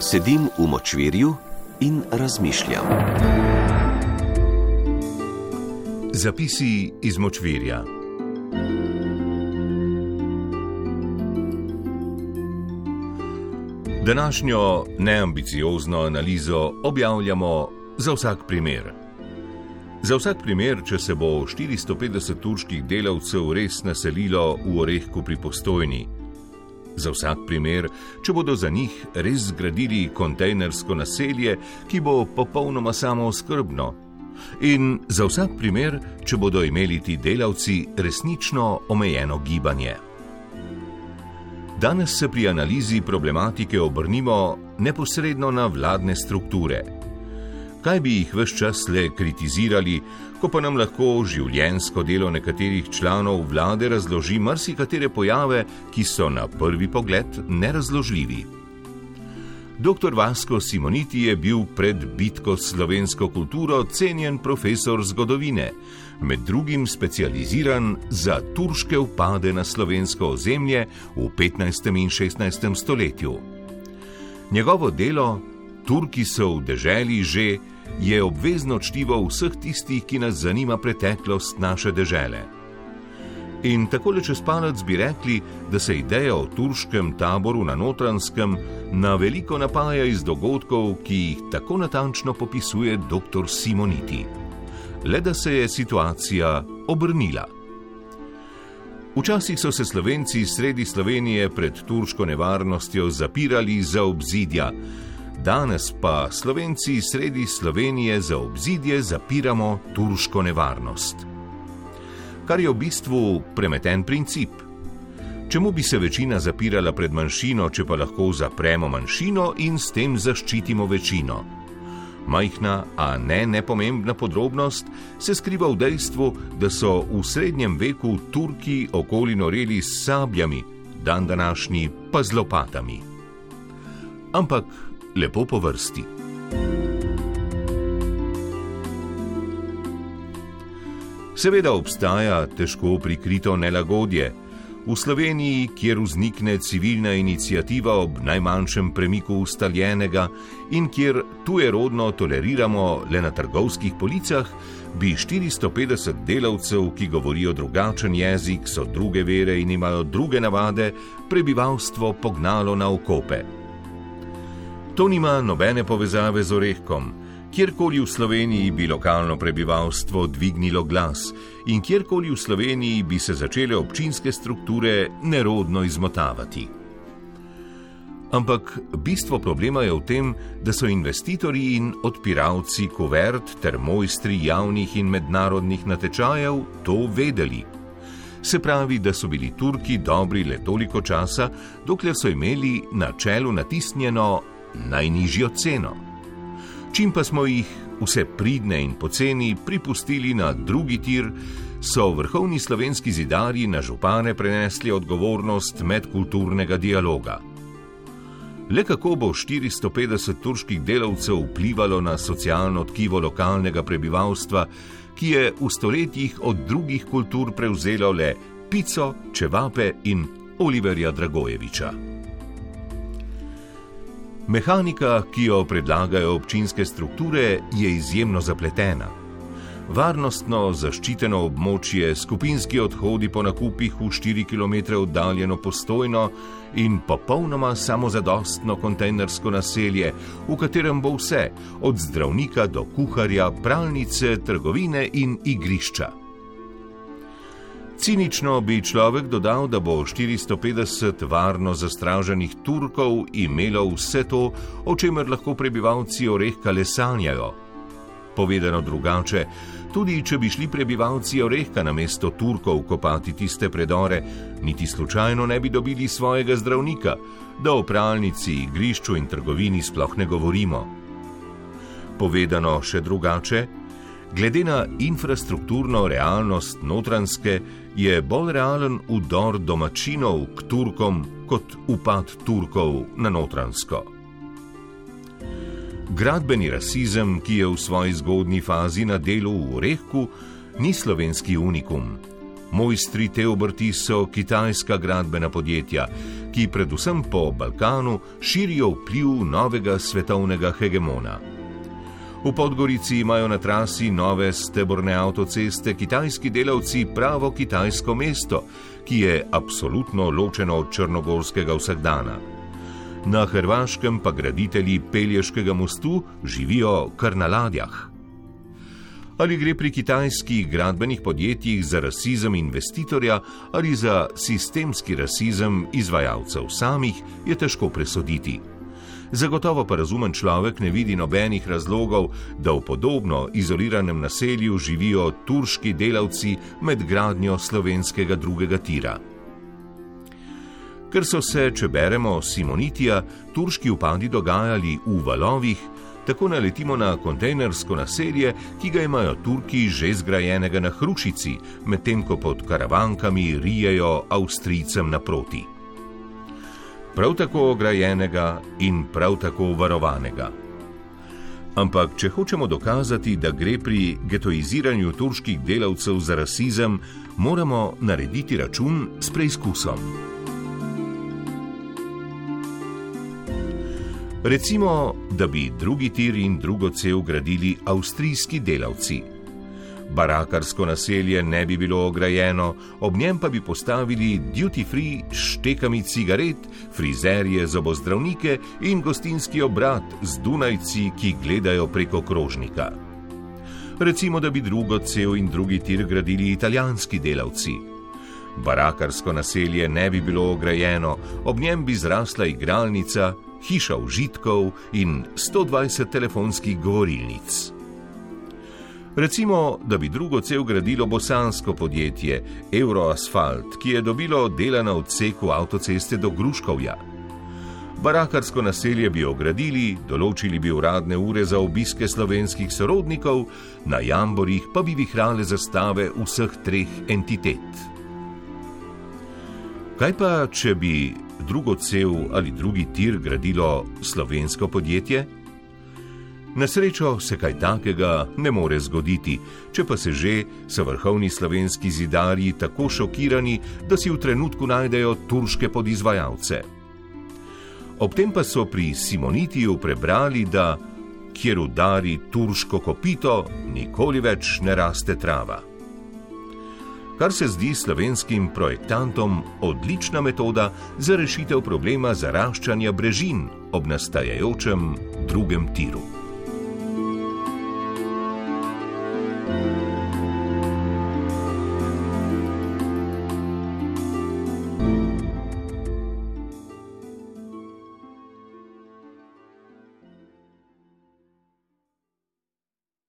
Sedim v močvirju in razmišljam. Zapisi iz močvirja. Današnjo neambiciozno analizo objavljamo za vsak primer. Za vsak primer, če se bo 450 turških delavcev res naselilo v Orehku pri postojni. Za vsak primer, če bodo za njih res zgradili kontejnersko naselje, ki bo popolnoma samooskrbno. In za vsak primer, če bodo imeli ti delavci resnično omejeno gibanje. Danes se pri analizi problematike obrnimo neposredno na vladne strukture. Kaj bi jih vse čas le kritizirali, ko pa nam lahko življensko delo nekaterih članov vlade razloži marsikatere pojave, ki so na prvi pogled nerazložljivi. Dr. Vasko Simoniti je bil pred bitko s slovensko kulturo cenjen profesor zgodovine, med drugim specializiran za turške upade na slovensko ozemlje v 15. in 16. stoletju. Njegovo delo, Turki so v deželi že, je obvezno čtivo vseh tistih, ki nas zanima preteklost naše dežele. In tako le čez palec bi rekli, da se ideja o turškem taboru na notranskem na veliko napaja iz dogodkov, ki jih tako natančno popisuje dr. Simoniti. Le da se je situacija obrnila. Včasih so se slovenci sredi Slovenije pred turško nevarnostjo zapirali za obzidja, danes pa slovenci sredi Slovenije za obzidje zapiramo turško nevarnost kar je v bistvu premeten princip. Čemu bi se večina zapirala pred manjšino, če pa lahko zapremo manjšino in s tem zaščitimo večino? Majhna, a ne nepomembna podrobnost se skriva v dejstvu, da so v srednjem veku Turki okoli noreli s sabljami, dan današnji pa z lopatami. Ampak lepo po vrsti. Seveda obstaja težko prikrito nelagodje. V Sloveniji, kjer vznikne civilna inicijativa ob najmanjšem premiku ustaljenega in kjer tujerodno toleriramo le na trgovskih policah, bi 450 delavcev, ki govorijo drugačen jezik, so druge vere in imajo druge navade, prebivalstvo pognalo na okope. To nima nobene povezave z orehkom kjerkoli v Sloveniji bi lokalno prebivalstvo dvignilo glas in kjerkoli v Sloveniji bi se začele občinske strukture nerodno izmotavati. Ampak bistvo problema je v tem, da so investitorji in odpiralci kuvert ter mojstri javnih in mednarodnih natečajev to vedeli. Se pravi, da so bili Turki dobri le toliko časa, dokler so imeli na čelu natisnjeno najnižjo ceno. Čim pa smo jih vse pridne in poceni pripustili na drugi tir, so vrhovni slovenski zidarji na župane prenesli odgovornost medkulturnega dialoga. Le kako bo 450 turških delavcev vplivalo na socialno tkivo lokalnega prebivalstva, ki je v stoletjih od drugih kultur prevzelo le pico, čevape in Oliverja Dragojeviča. Mehanika, ki jo predlagajo občinske strukture, je izjemno zapletena. Varnostno zaščiteno območje, skupinski odhodi po nakupih v 4 km oddaljeno postojno in popolnoma samozadostno kontejnersko naselje, v katerem bo vse, od zdravnika do kuharja, pralnice, trgovine in igrišča. Cinično bi človek dodal, da bo 450 varno zastraženih Turkov imelo vse to, o čemer lahko prebivalci Orehka le sanjajo. Povedano drugače, tudi če bi šli prebivalci Orehka na mesto Turkov kopati tiste predore, niti slučajno ne bi dobili svojega zdravnika, da o pralnici, igrišču in trgovini sploh ne govorimo. Povedano še drugače, Glede na infrastrukturno realnost notranske, je bolj realen udor domačinov k Turkom kot upad Turkov na notransko. Gradbeni rasizem, ki je v svoji zgodni fazi na delu v Orehku, ni slovenski unikum. Mojstri te obrti so kitajska gradbena podjetja, ki predvsem po Balkanu širijo vpliv novega svetovnega hegemona. V Podgorici imajo na trasi nove steborne avtoceste kitajski delavci pravo kitajsko mesto, ki je absolutno ločeno od črnogorskega vsakdana. Na Hrvaškem pa graditelji Pelješkega mostu živijo kar na ladjah. Ali gre pri kitajskih gradbenih podjetjih za rasizem investitorja ali za sistemski rasizem izvajalcev samih, je težko presoditi. Zagotovo pa razumen človek ne vidi nobenih razlogov, da v podobno izoliranem naselju živijo turški delavci med gradnjo slovenskega drugega tira. Ker so se, če beremo Simonitija, turški upadi dogajali v valovih, tako naletimo na kontejnersko naselje, ki ga imajo Turki že zgrajenega na Hrušici, medtem ko pod karavankami rijejo Avstrijcem naproti prav tako ograjenega in prav tako varovanega. Ampak, če hočemo dokazati, da gre pri getoiziranju turških delavcev za rasizem, moramo narediti račun s preizkusom. Recimo, da bi drugi tir in drugo cel gradili avstrijski delavci. Barakarsko naselje ne bi bilo ograjeno, ob njem pa bi postavili duty free štekami cigaret, frizerje, zobozdravnike in gostinski obrat z Dunajci, ki gledajo preko krožnika. Recimo, da bi drugo cel in drugi tir gradili italijanski delavci. Barakarsko naselje ne bi bilo ograjeno, ob njem bi zrasla igralnica, hiša užitkov in 120 telefonskih govorilnic. Recimo, da bi drugo cel gradilo bosansko podjetje Euroasfalt, ki je dobilo dela na odseku avtoceste do Gruškovja. Barakarsko naselje bi ogradili, določili bi uradne ure za obiske slovenskih sorodnikov, na jamborih pa bi vihrale zastave vseh treh entitet. Kaj pa, če bi drugo cel ali drugi tir gradilo slovensko podjetje? Na srečo se kaj takega ne more zgoditi, če pa se že, so vrhovni slovenski zidarji tako šokirani, da si v trenutku najdejo turške podizvajalce. Ob tem pa so pri Simonitiju prebrali, da kjer udari turško kopito, nikoli več ne raste trava. Kar se zdi slovenskim projektantom odlična metoda za rešitev problema zaraščanja brežin ob nastajajočem drugem tiru.